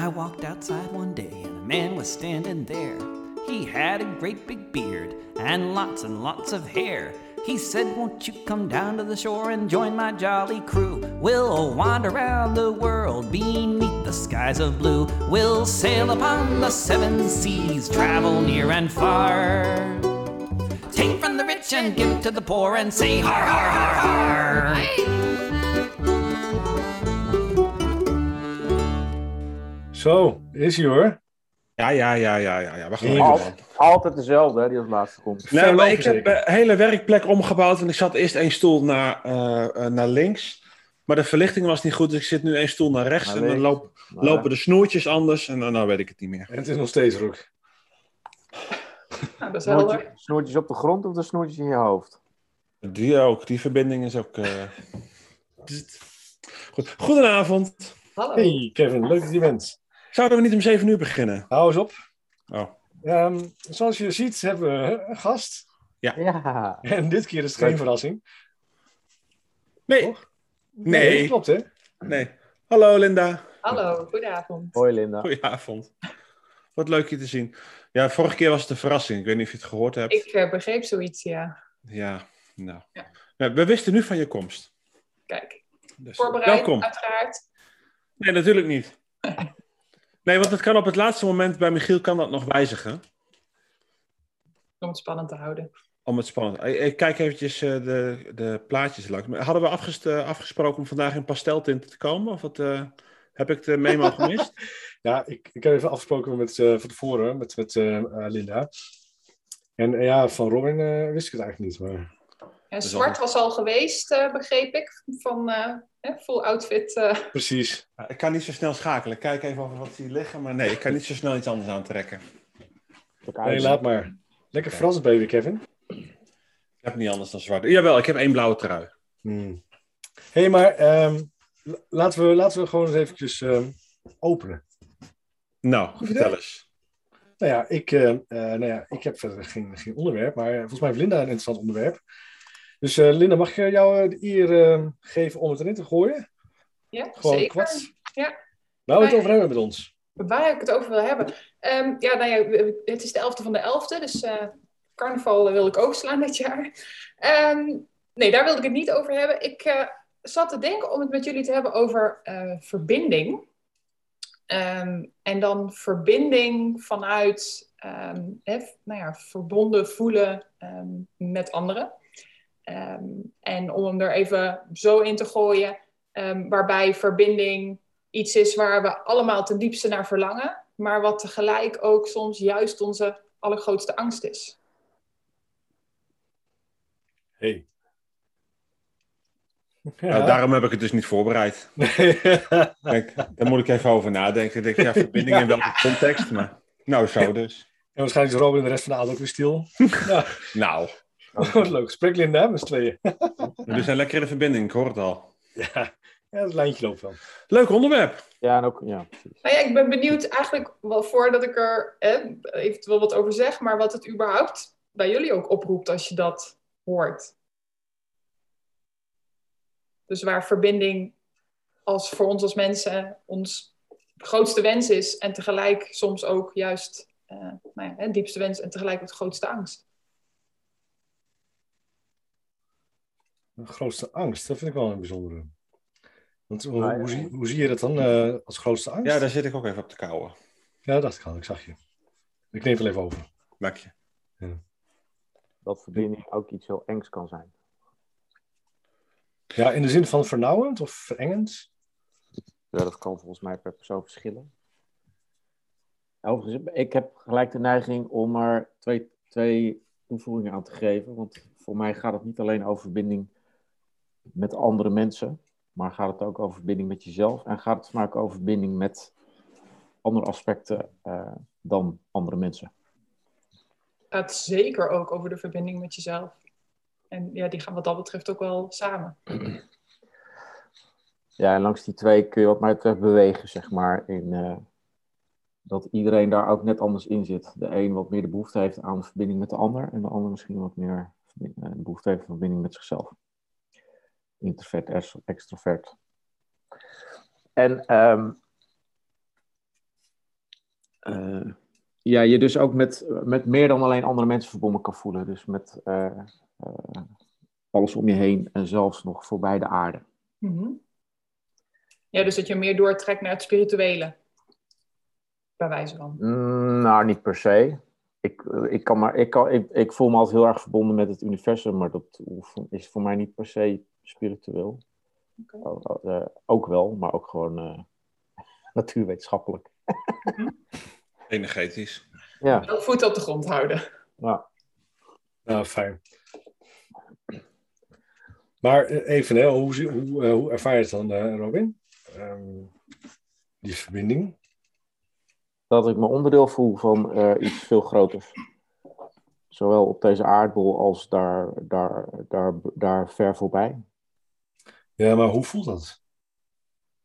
I walked outside one day and a man was standing there. He had a great big beard and lots and lots of hair. He said, Won't you come down to the shore and join my jolly crew? We'll wander around the world beneath the skies of blue. We'll sail upon the seven seas, travel near and far. Take from the rich and give to the poor and say, Har, har, har, har. Zo, is hij hoor. Ja, ja, ja, ja, ja. ja. We gaan. Altijd, altijd dezelfde, hè, die als laatste komt. Nee, maar ik heb een hele werkplek omgebouwd en ik zat eerst één stoel naar, eh, eh, naar links. Maar de verlichting was niet goed, dus ik zit nu één stoel naar rechts. Naar en dan links. loop- Maar- lopen de snoertjes anders en dan nou weet ik het niet meer. En het is nog steeds roek. Dat is helder. Snoertje- snoertjes op de grond of de snoertjes in je hoofd? Die ook, die verbinding is ook... eh, Goed. Goedenavond. Hallo. Hey Kevin, leuk dat je bent. Zouden we niet om zeven uur beginnen? Hou eens op. Oh. Ehm, zoals je ziet hebben we een gast. Ja. En dit keer is het geen verrassing. Nee, Toch? Nee. Klopt hè? nee. Hallo Linda. Hallo, goedenavond. Hoi Linda. Goedenavond. Wat leuk je te zien. Ja, vorige keer was het een verrassing. Ik weet niet of je het gehoord hebt. Ik eh, begreep zoiets, ja. Ja, nou. Ja. Ja, we wisten nu van je komst. Kijk, Dus, voorbereid, welkom. uiteraard. Nee, natuurlijk niet. Nee, want het kan op het laatste moment bij Michiel kan dat nog wijzigen. Om het spannend te houden. Om het spannend. Ik, ik kijk eventjes eh, de, de plaatjes langs. Maar Hadden we afgest- eh, afgesproken om vandaag in pasteltinten te komen? Of wat, eh, heb ik de memo gemist? Ja, ik, ik heb even afgesproken met, eh van tevoren met, met Linda. En ja, van Robin eh, wist ik het eigenlijk niet. Maar... En is zwart was al geweest, eh, begreep ik. Van eh, hè, full outfit. eh. Precies. Ik kan niet zo snel schakelen. Ik kijk even of er wat zie liggen. Maar nee, ik kan niet zo snel iets anders aantrekken. Nee, laat maar. Lekker Frans baby, Kevin. Ik heb niet anders dan zwart. Jawel, ik heb één blauwe trui. Hmm. Hé, hey, maar ehm, laten, we, laten we gewoon eens eventjes ehm, openen. Nou, Goed vertel idee. eens. Nou ja, ik, eh, eh, nou ja, ik heb verder geen, geen onderwerp, maar volgens mij heeft Linda een interessant onderwerp. Dus eh, Linda, mag ik jou eh, de eer eh, geven om het erin te gooien? ja, Gewoon zeker. kwats. Ja. Waar we het over hebben met ons. Waar ik het over wil hebben. Ehm, ja, nou ja, het is de 11e van de 11e, dus eh, carnaval eh, wil ik overslaan dit jaar. Ehm, nee, daar wilde ik het niet over hebben. Ik eh, zat te denken om het met jullie te hebben over eh, verbinding. Ehm, en dan verbinding vanuit ehm, hè, nou ja, verbonden voelen ehm, met anderen. Ehm, en om hem er even zo in te gooien, ehm, waarbij verbinding iets is waar we allemaal ten diepste naar verlangen, maar wat tegelijk ook soms juist onze allergrootste angst is. Hey. Nou, daarom heb ik het dus niet voorbereid. Kijk, daar moet ik even over nadenken. Ik denk, ja, verbinding in welke context? Maar, nou, zo dus. en waarschijnlijk is Robin de rest van de avond ook weer stil. ja, Nou, wat leuk gesprek Linda, met z'n tweeën. we zijn lekker in de verbinding, ik hoor het al. ja. ja, het lijntje loopt wel. Leuk onderwerp. Ja, en ook, ja, precies. Nou ja, ik ben benieuwd eigenlijk wel voordat ik er eh, eventueel wat over zeg, maar wat het überhaupt bij jullie ook oproept als je dat hoort. Dus waar verbinding als voor ons als mensen ons grootste wens is en tegelijk soms ook juist eh nou ja, het diepste wens en tegelijk ook de grootste angst. Grootste angst, dat vind ik wel een bijzondere. Want hoe, Ah, ja. hoe, zie, hoe zie je dat dan eh, als grootste angst? Ja, daar zit ik ook even op te kouwen. Ja, dat dacht ik al, ik zag je. Ik neem het wel even over. Dank je. Dat verbinding ook iets heel engs kan zijn. Ja, in de zin van vernauwend of verengend? Ja, dat kan volgens mij per persoon verschillen. Overigens, ik heb gelijk de neiging om er twee, twee toevoegingen aan te geven. Want voor mij gaat het niet alleen over verbinding met andere mensen, maar gaat het ook over verbinding met jezelf. En gaat het vaak over verbinding met andere aspecten eh, dan andere mensen. Het gaat zeker ook over de verbinding met jezelf. En ja, die gaan wat dat betreft ook wel samen. Ja, en langs die twee kun je wat mij betreft bewegen, zeg maar. In, eh, dat iedereen daar ook net anders in zit. De een wat meer de behoefte heeft aan verbinding met de ander. En de ander misschien wat meer eh, de behoefte heeft aan verbinding met zichzelf. Introvert, ex- extrovert. En ehm, eh, ja, je dus ook met, met meer dan alleen andere mensen verbonden kan voelen. Dus met eh, eh, alles om je heen en zelfs nog voorbij de aarde. Mhm. Ja, dus dat je meer doortrekt naar het spirituele. Bij wijze van. Mm, nou, niet per se. Ik, ik, kan maar, ik, kan, ik, ik voel me altijd heel erg verbonden met het universum, maar dat is voor mij niet per se spiritueel. Oh, oh, eh, ook wel, maar ook gewoon eh, natuurwetenschappelijk. Energetisch. Ja, Ook voet op de grond houden. ja. Nou, fijn. Maar eh, even, hè, hoe, hoe, eh, hoe ervaar je het dan, eh, Robin? Ehm, die verbinding. dat ik me onderdeel voel van eh, iets veel groters. Zowel op deze aardbol als daar, daar, daar, daar ver voorbij. Ja, maar hoe voelt dat?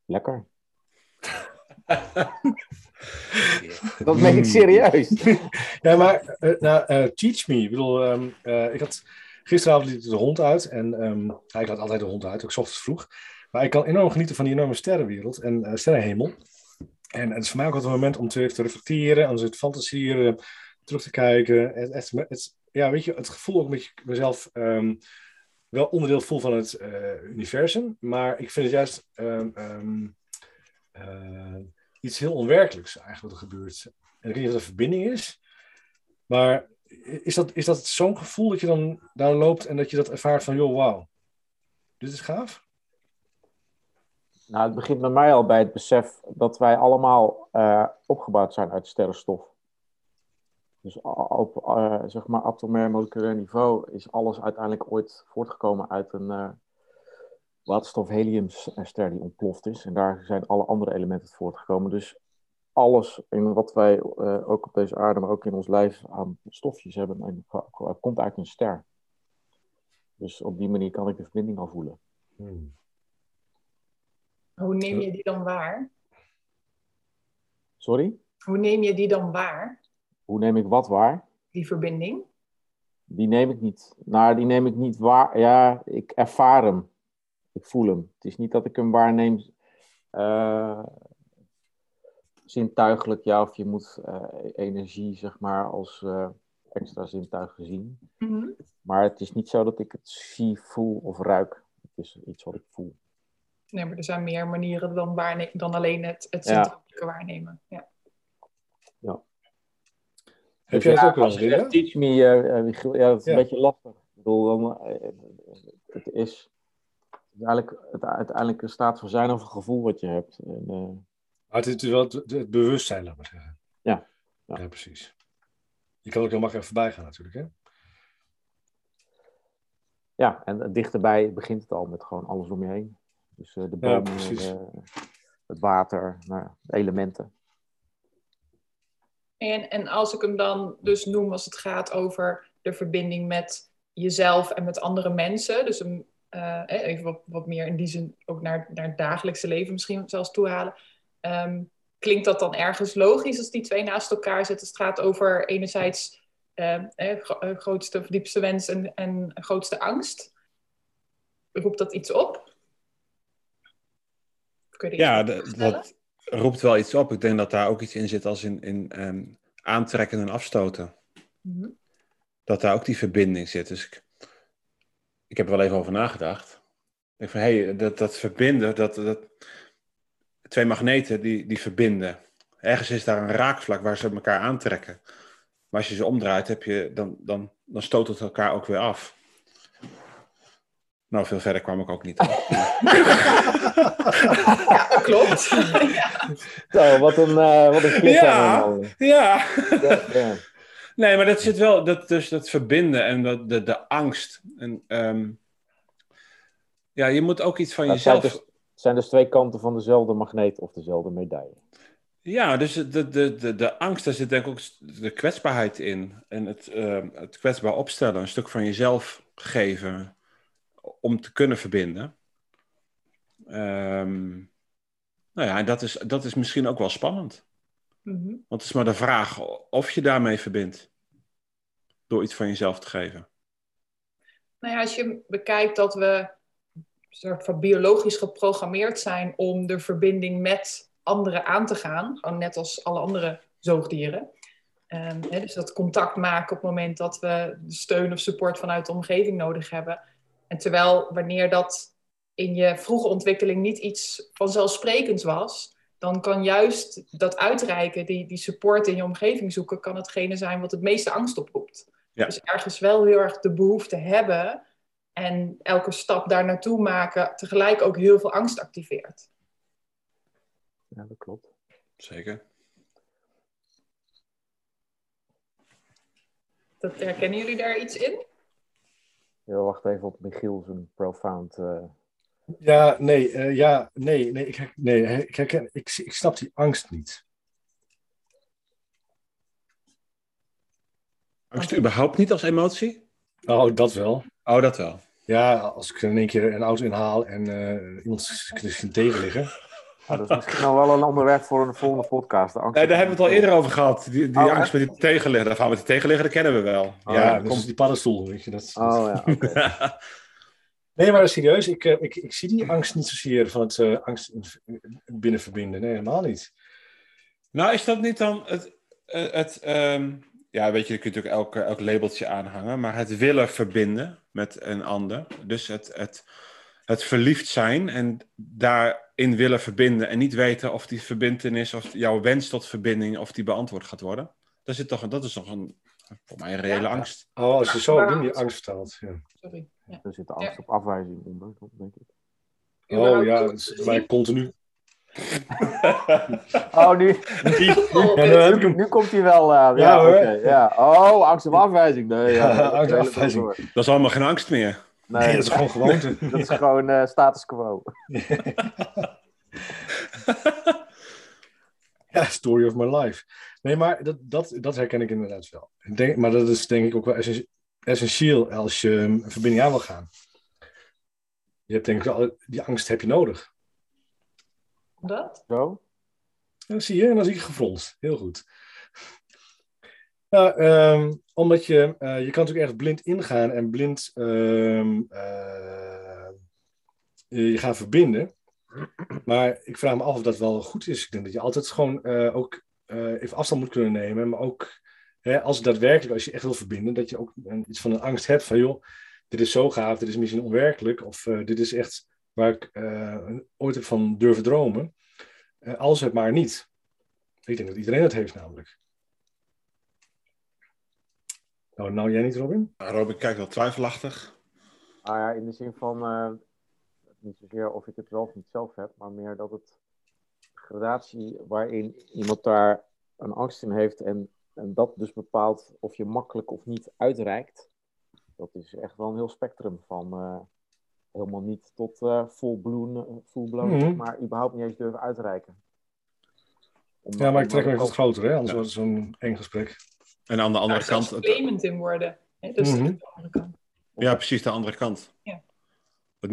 Lekker. Dat meen ik serieus. Ja, maar eh, nou, eh, teach me. Ik bedoel, ehm, eh, ik had gisteravond liet ik de hond uit. En ehm, ja, ik had altijd de hond uit, ook 's ochtends vroeg. Maar ik kan enorm genieten van die enorme sterrenwereld en eh, sterrenhemel. En het is voor mij ook altijd een moment om te, te reflecteren, aan het fantaseren, terug te kijken. Het, het, het- ja, weet je, het gevoel ook met mezelf ehm, wel onderdeel voel van het eh, universum. Maar ik vind het juist ehm, ehm, eh, iets heel onwerkelijks eigenlijk wat er gebeurt. En ik weet niet of een verbinding is. Maar is dat, is dat zo'n gevoel dat je dan daar loopt en dat je dat ervaart van, joh, wauw, dit is gaaf? Nou, het begint bij mij al bij het besef dat wij allemaal eh, opgebouwd zijn uit sterrenstof. Dus op eh, zeg maar atomair moleculair niveau is alles uiteindelijk ooit voortgekomen uit een eh waterstof-heliumster die ontploft is. En daar zijn alle andere elementen uit voortgekomen. Dus alles in wat wij eh, ook op deze aarde, maar ook in ons lijf aan stofjes hebben, en, komt uit een ster. Dus op die manier kan ik de verbinding al voelen. Hmm. Hoe neem je die dan waar? Sorry? Hoe neem je die dan waar? Hoe neem ik wat waar? Die verbinding? Die neem ik niet. Nou, die neem ik niet waar. Ja, ik ervaar hem. Ik voel hem. Het is niet dat ik hem waarneem eh, zintuigelijk, ja, of je moet eh, energie, zeg maar, als eh, extra zintuig zien. Mhm. Maar het is niet zo dat ik het zie, voel of ruik. Het is iets wat ik voel. Nee, maar er zijn meer manieren dan, waarne- dan alleen het, het Ja. zintuigelijke waarnemen. Ja. Heb jij dat ook wel eens? Teach me, eh, eh, ja, dat is een beetje lastig. Ik bedoel, eh, het is eigenlijk het uiteindelijk een staat van zijn of een gevoel wat je hebt. En, Maar het is wel het, het bewustzijn, laat maar zeggen. Ja. Ja, Ja. precies. Je kan ook heel makkelijk voorbij gaan natuurlijk, hè? Ja, en dichterbij begint het al met gewoon alles om je heen. Dus de bomen, het water, nou, de elementen. En, en als ik hem dan dus noem als het gaat over de verbinding met jezelf en met andere mensen. Dus eh, even wat, wat meer in die zin ook naar, naar het dagelijkse leven misschien zelfs toehalen. Ehm, klinkt dat dan ergens logisch als die twee naast elkaar zitten? Het gaat over enerzijds eh, eh, grootste, diepste wens en, en grootste angst. Roept dat iets op? Kun je Ja, dat roept wel iets op. Ik denk dat daar ook iets in zit als in, in ehm, aantrekken en afstoten. Mhm. Dat daar ook die verbinding zit. Dus ik, ik heb er wel even over nagedacht. Ik denk van, hé, hey, dat, dat verbinden, dat, dat, twee magneten die, die verbinden. Ergens is daar een raakvlak waar ze elkaar aantrekken. Maar als je ze omdraait, heb je, dan, dan, dan stoot het elkaar ook weer af. Nou, veel verder kwam ik ook niet. Ja, klopt. Zo, wat een, eh wat een Ja. ja. Ja. Nee, maar dat zit wel, dat, dus dat verbinden en dat, de, de angst. En, ehm, ja, je moet ook iets van zijn jezelf. dus, het zijn dus twee kanten van dezelfde magneet of dezelfde medaille. Ja, dus de, de, de, de angst, daar zit denk ik ook de kwetsbaarheid in. En het, ehm, het kwetsbaar opstellen, een stuk van jezelf geven om te kunnen verbinden. Ehm, nou ja, en dat is, dat is misschien ook wel spannend. Mhm. Want het is maar de vraag of je daarmee verbindt. Door iets van jezelf te geven. Nou ja, als je bekijkt dat we een soort van biologisch geprogrammeerd zijn om de verbinding met anderen aan te gaan, gewoon net als alle andere zoogdieren. Ehm, hè, dus dat contact maken op het moment dat we steun of support vanuit de omgeving nodig hebben. En terwijl wanneer dat in je vroege ontwikkeling niet iets vanzelfsprekends was, dan kan juist dat uitreiken, die, die support in je omgeving zoeken, kan hetgene zijn wat het meeste angst oproept. Ja. Dus ergens wel heel erg de behoefte hebben en elke stap daar naartoe maken tegelijk ook heel veel angst activeert. Ja, dat klopt. Zeker. Dat, herkennen jullie daar iets in? Ja, wacht even op Michiel zijn profound. eh, Ja, nee, eh, ja, nee, nee, ik, nee ik, herken, ik, ik snap die angst niet. Angst überhaupt niet als emotie? Oh, dat wel. Oh, dat wel. Ja, als ik in één keer een auto inhaal en eh, iemand zien tegen liggen. Ah, dat is misschien nog wel een onderwerp voor een volgende podcast. de angst Nee, daar hebben we het al eerder over gehad. Die, die Oh, angst met die tegenligger. Daarvan met die tegenligger, dat kennen we wel. Ja, ja, dat is komt. die paddenstoel, weet je. Dat, dat- Oh ja. Nee, maar serieus, ik, eh, ik, ik zie die angst niet zozeer van het eh, angst in- binnen verbinden. Nee, helemaal niet. Nou, is dat niet dan het... eh, het ehm, ja, weet je, je kunt natuurlijk elk, elk labeltje aanhangen. Maar het willen verbinden met een ander. Dus het, het, het verliefd zijn en daarin willen verbinden. En niet weten of die verbindenis of jouw wens tot verbinding... of die beantwoord gaat worden. Dat, zit toch, dat is toch een, voor mij een reële Ja. angst. Oh, als je zo op die angst vertaalt. Ja. Sorry. Ja. Er zit de angst op afwijzing onder, denk ik. Oh ja, dat is continu. Oh, nu, Oh, nu komt hij wel. eh, ja, Ja, hoor. ja. Oh, angst op afwijzing. Nee, ja, angst afwijzing. Dat is allemaal geen angst meer. Nee, Nee, dat is gewoon gewoonte. dat is gewoon eh, status quo. Ja, story of my life. Nee, maar dat, dat, dat herken ik inderdaad wel. Ik denk, maar dat is denk ik ook wel essen- essentieel als je um, een verbinding aan wil gaan. Je hebt denk ik wel, die angst heb je nodig. Dat? Zo? Ja, zie je, en dan zie ik gefronst. Heel goed. Nou, ehm, omdat je, eh, je kan natuurlijk ergens blind ingaan en blind ehm, eh, je gaan verbinden. Maar ik vraag me af of dat wel goed is. Ik denk dat je altijd gewoon eh, ook even afstand moet kunnen nemen. Maar ook hè, als daadwerkelijk, als je echt wil verbinden, dat je ook iets van een angst hebt van joh, dit is zo gaaf, dit is misschien onwerkelijk. Of dit is echt waar ik ooit heb van durven dromen. Als het maar niet. Ik denk dat iedereen het heeft namelijk. Nou, nou jij niet, Robin? Robin kijkt wel twijfelachtig. Ah ja, in de zin van, eh, niet zozeer of ik het wel of niet zelf heb, maar meer dat het gradatie waarin iemand daar een angst in heeft en, en dat dus bepaalt of je makkelijk of niet uitreikt. Dat is echt wel een heel spectrum van eh, helemaal niet tot eh full blown, eh, full blown Mhm. maar überhaupt niet eens durven uitreiken. Om- Ja, maar ik trek me even wat groter, hè? Anders Ja. wordt het zo'n eng gesprek. En aan de andere kant... in worden. Hè? Dus Mhm. de andere kant. Ja, precies de andere kant. Ja.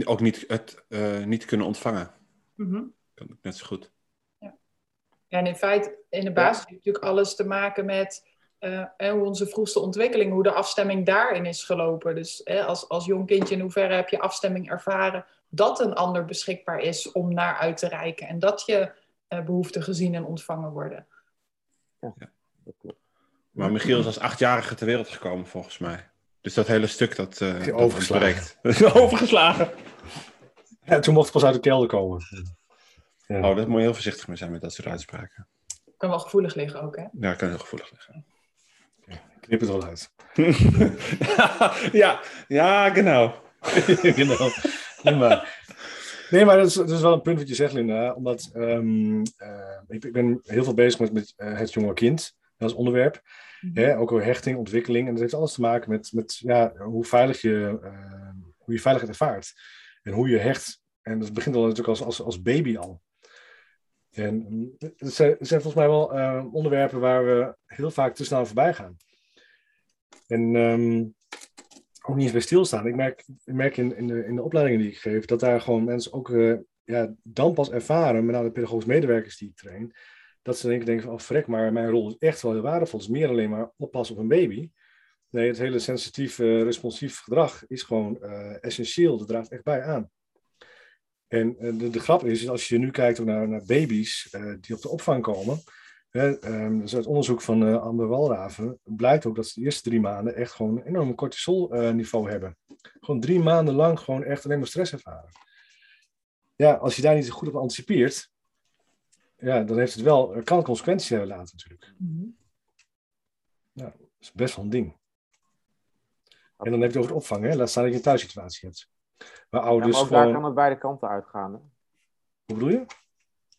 Ook niet, het eh, niet kunnen ontvangen. Mhm. Kan ik net zo goed. Ja, en in feite, in de basis heeft natuurlijk alles te maken met eh, hè, hoe onze vroegste ontwikkeling, hoe de afstemming daarin is gelopen. Dus hè, als, als jong kindje, in hoeverre heb je afstemming ervaren dat een ander beschikbaar is om naar uit te reiken en dat je eh, behoeften gezien en ontvangen worden. Dat klopt. Maar Michiel is als achtjarige ter wereld gekomen, volgens mij. Dus dat hele stuk dat, eh dat Overgeslagen. ontbreekt. Overgeslagen. Ja, toen mocht het pas uit de kelder komen. Ja. Oh, daar moet je heel voorzichtig mee zijn met dat soort uitspraken. Kan wel gevoelig liggen ook, hè? Ja, kan heel gevoelig liggen. Knip het wel uit. ja, ja, genau. Genau. Nee, maar, nee, maar dat is, dat is wel een punt wat je zegt, Linda. Omdat ehm, eh, ik, ik ben heel veel bezig met, met eh, het jonge kind als onderwerp. Hè, ook over hechting, ontwikkeling. En dat heeft alles te maken met, met ja, hoe, veilig je, eh, hoe je veiligheid ervaart. En hoe je hecht. En dat begint al natuurlijk als, als, als baby al. En mm, het zijn, het zijn volgens mij wel eh, onderwerpen waar we heel vaak te snel voorbij gaan. En ehm, ook niet eens bij stilstaan. Ik merk, ik merk in, in, de, in de opleidingen die ik geef, dat daar gewoon mensen ook eh, ja, dan pas ervaren, met name de pedagogische medewerkers die ik train, dat ze denken, denken van, oh frek, maar mijn rol is echt wel heel waardevol. Het is meer alleen maar oppassen op een baby. Nee, het hele sensitief, eh, responsief gedrag is gewoon eh, essentieel. Dat draagt echt bij aan. En eh, de, de grap is, als je nu kijkt naar, naar baby's die op de opvang komen, ehm, dus uit onderzoek van Amber Walraven blijkt ook dat ze de eerste drie maanden echt gewoon een enorm cortisolniveau hebben. Gewoon drie maanden lang gewoon echt alleen maar stress ervaren. Ja, als je daar niet goed op anticipeert, ja, dan heeft het wel, kan het consequenties hebben later natuurlijk. Dat is best wel een ding. En dan heb je het over het opvangen, hè? laat staan dat je een thuissituatie hebt. Waar Ja, ouders maar ook daar gewoon... kan het beide kanten uitgaan. Hè? Hoe bedoel je?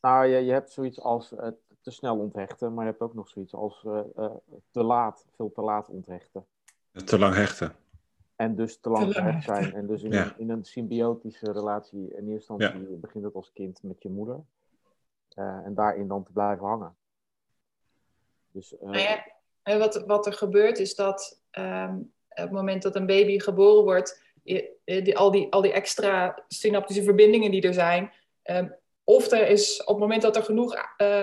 Nou, je, je hebt zoiets als eh, te snel onthechten, maar je hebt ook nog zoiets als eh, eh, te laat, veel te laat onthechten. Te lang hechten. En dus te lang Te lang gehecht zijn. En dus in, Ja. een, in een symbiotische relatie, in eerste instantie begint het als kind met je moeder. Eh, en daarin dan te blijven hangen. Dus eh, Nou wat, wat er gebeurt is dat ehm, op het moment dat een baby geboren wordt, eh, al, die, al die extra synaptische verbindingen die er zijn, ehm, of er is op het moment dat er genoeg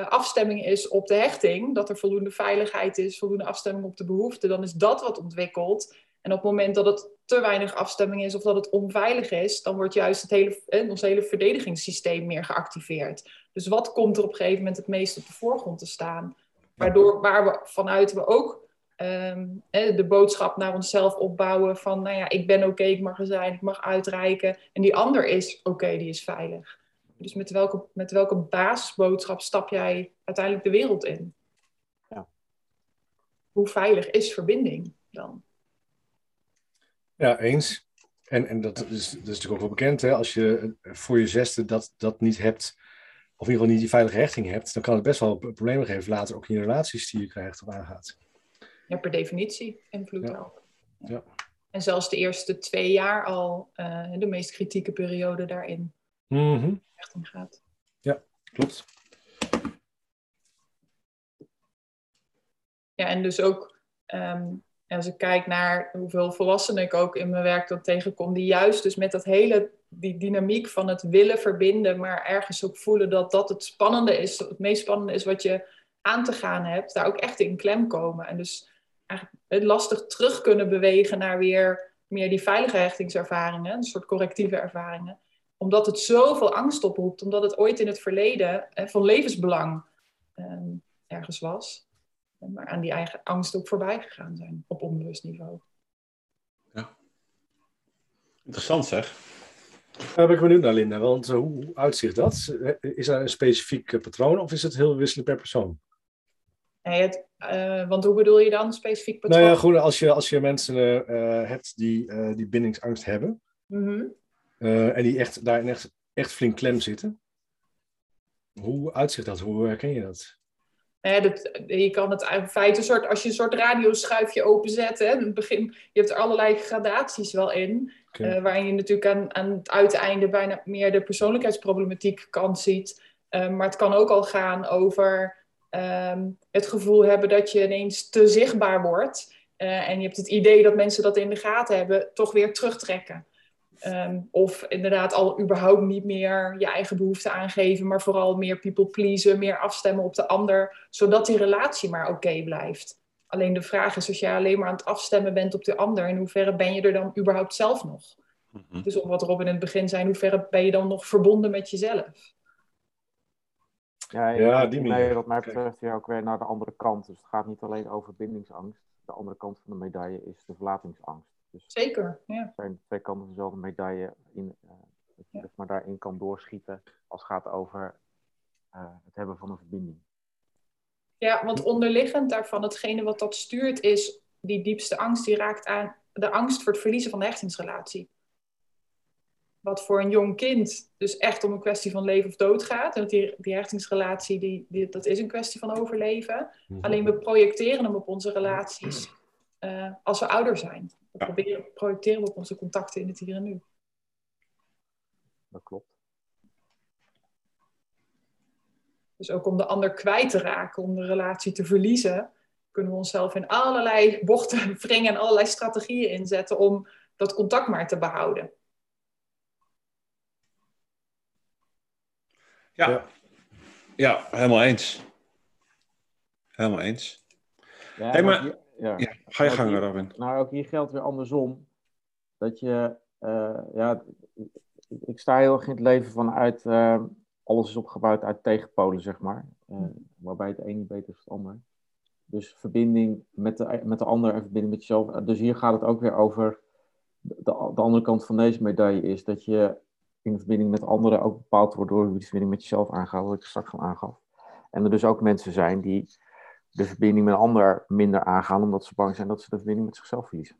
afstemming is op de hechting, dat er voldoende veiligheid is, voldoende afstemming op de behoefte, dan is dat wat ontwikkelt. En op het moment dat het te weinig afstemming is of dat het onveilig is, dan wordt juist het hele, eh, ons hele verdedigingssysteem meer geactiveerd. Dus wat komt er op een gegeven moment het meest op de voorgrond te staan? Waardoor, waar we vanuit we ook ehm, hè, de boodschap naar onszelf opbouwen van, nou ja, ik ben oké, ik mag er zijn, ik mag uitreiken. En die ander is oké, die is veilig. Dus met welke, met welke basisboodschap stap jij uiteindelijk de wereld in? Ja. Hoe veilig is verbinding dan? Ja, eens. En, en dat, is, dat is natuurlijk ook wel bekend, hè? als je eh, voor je zesde dat, dat niet hebt, of in ieder geval niet die veilige hechting hebt, dan kan het best wel pro- problemen geven later ook in je relaties die je krijgt of aangaat. Ja, per definitie invloed Ja. daarop. Ja. En zelfs de eerste twee jaar al eh, de meest kritieke periode daarin echt om gaat. Klopt. Ja, en dus ook ehm, als ik kijk naar hoeveel volwassenen ik ook in mijn werk dan tegenkom, die juist dus met dat hele, die dynamiek van het willen verbinden, maar ergens ook voelen dat dat het spannende is, het meest spannende is wat je aan te gaan hebt, daar ook echt in klem komen. En dus eigenlijk het lastig terug kunnen bewegen naar weer meer die veilige hechtingservaringen, een soort correctieve ervaringen. Omdat het zoveel angst oproept, omdat het ooit in het verleden eh, van levensbelang ehm, ergens was maar aan die eigen angst ook voorbij gegaan zijn op onbewust niveau. Interessant zeg. Daar ben ik benieuwd naar, Linda. Want eh, hoe, uitzicht dat? Eh, Is er een specifiek eh, patroon of is het heel wisselend per persoon? Nee, het, eh, want hoe bedoel je dan specifiek patroon? Nou ja, goed, als je, als je mensen hebt die, eh, die bindingsangst hebben Mhm. eh, en die echt, daarin echt, echt flink klem zitten, hoe uitzicht dat? Hoe herken je dat? Ja, dat, je kan het in feite een soort, als je een soort radioschuifje openzet, hè, begin, je hebt er allerlei gradaties wel in, Oké. eh, waarin je natuurlijk aan, aan het uiteinde bijna meer de persoonlijkheidsproblematiek kant ziet. Eh, maar het kan ook al gaan over ehm, het gevoel hebben dat je ineens te zichtbaar wordt. eh, en je hebt het idee dat mensen dat in de gaten hebben, toch weer terugtrekken. Ehm, of inderdaad al überhaupt niet meer je eigen behoeften aangeven, maar vooral meer people pleasen, meer afstemmen op de ander, zodat die relatie maar oké blijft. Alleen de vraag is, als jij alleen maar aan het afstemmen bent op de ander, in hoeverre ben je er dan überhaupt zelf nog? Mhm. Dus om wat Robin in het begin zei, in hoeverre ben je dan nog verbonden met jezelf? Ja, Ja, die nee, manier. wat mij betreft hier ook weer naar de andere kant. Dus het gaat niet alleen over bindingsangst. De andere kant van de medaille is de verlatingsangst. Dus Zeker, ja. zijn twee kanten van dezelfde medaille. In, eh, dat je Ja. zeg maar daarin kan doorschieten als het gaat over eh, het hebben van een verbinding. Ja, want onderliggend daarvan, hetgene wat dat stuurt, is die diepste angst, die raakt aan de angst voor het verliezen van de hechtingsrelatie. Wat voor een jong kind dus echt om een kwestie van leven of dood gaat. En die, die hechtingsrelatie, die, die, dat is een kwestie van overleven. Mhm. Alleen we projecteren hem op onze relaties eh, als we ouder zijn. We Ja. proberen, projecteren we op onze contacten in het hier en nu. Dat klopt. Dus ook om de ander kwijt te raken, om de relatie te verliezen, kunnen we onszelf in allerlei bochten wringen en allerlei strategieën inzetten om dat contact maar te behouden. Ja. Ja. helemaal eens. Helemaal eens. Ja, Hey, maar- ja. Ja, ga je Ook gang, Robin. Nou, ook hier geldt weer andersom. Dat je, eh, ja, ik- sta heel erg in het leven vanuit, eh, alles is opgebouwd uit tegenpolen, zeg maar. Eh, waarbij het een niet beter is dan het ander. Dus verbinding met de, met de ander en verbinding met jezelf. Dus hier gaat het ook weer over. De, de andere kant van deze medaille is dat je in de verbinding met anderen ook bepaald wordt door hoe je de verbinding met jezelf aangaat, wat ik straks al aangaf. En er dus ook mensen zijn die de verbinding met een ander minder aangaan, omdat ze bang zijn dat ze de verbinding met zichzelf verliezen.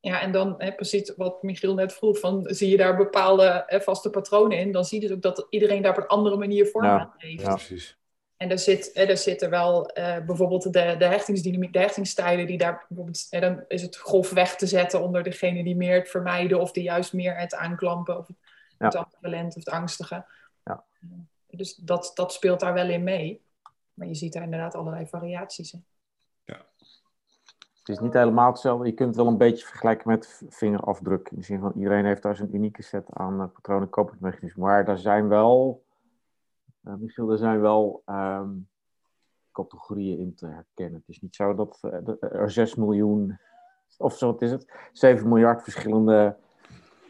Ja, en dan hè, precies wat Michiel net vroeg, van, zie je daar bepaalde hè, vaste patronen in, dan zie je dus ook dat iedereen daar op een andere manier vorm Ja, aan geeft. ja. Precies. En daar, zit, hè, daar zitten wel eh, bijvoorbeeld de, de hechtingsdynamiek, de hechtingsstijlen, die daar bijvoorbeeld, hè, dan is het golf weg te zetten onder degene die meer het vermijden of die juist meer het aanklampen of het, Ja. het ambivalent of het angstige. Ja. Dus dat, dat speelt daar wel in mee. Maar je ziet daar inderdaad allerlei variaties in. Het is niet helemaal hetzelfde. Je kunt het wel een beetje vergelijken met vingerafdruk. In de zin van iedereen heeft daar zijn unieke set aan uh, patronen en copingmechanismen. Maar daar zijn wel, eh Michiel, er zijn wel ehm, categorieën in te herkennen. Het is niet zo dat eh, dat er 6 miljoen, of zo, wat is het? 7 miljard verschillende.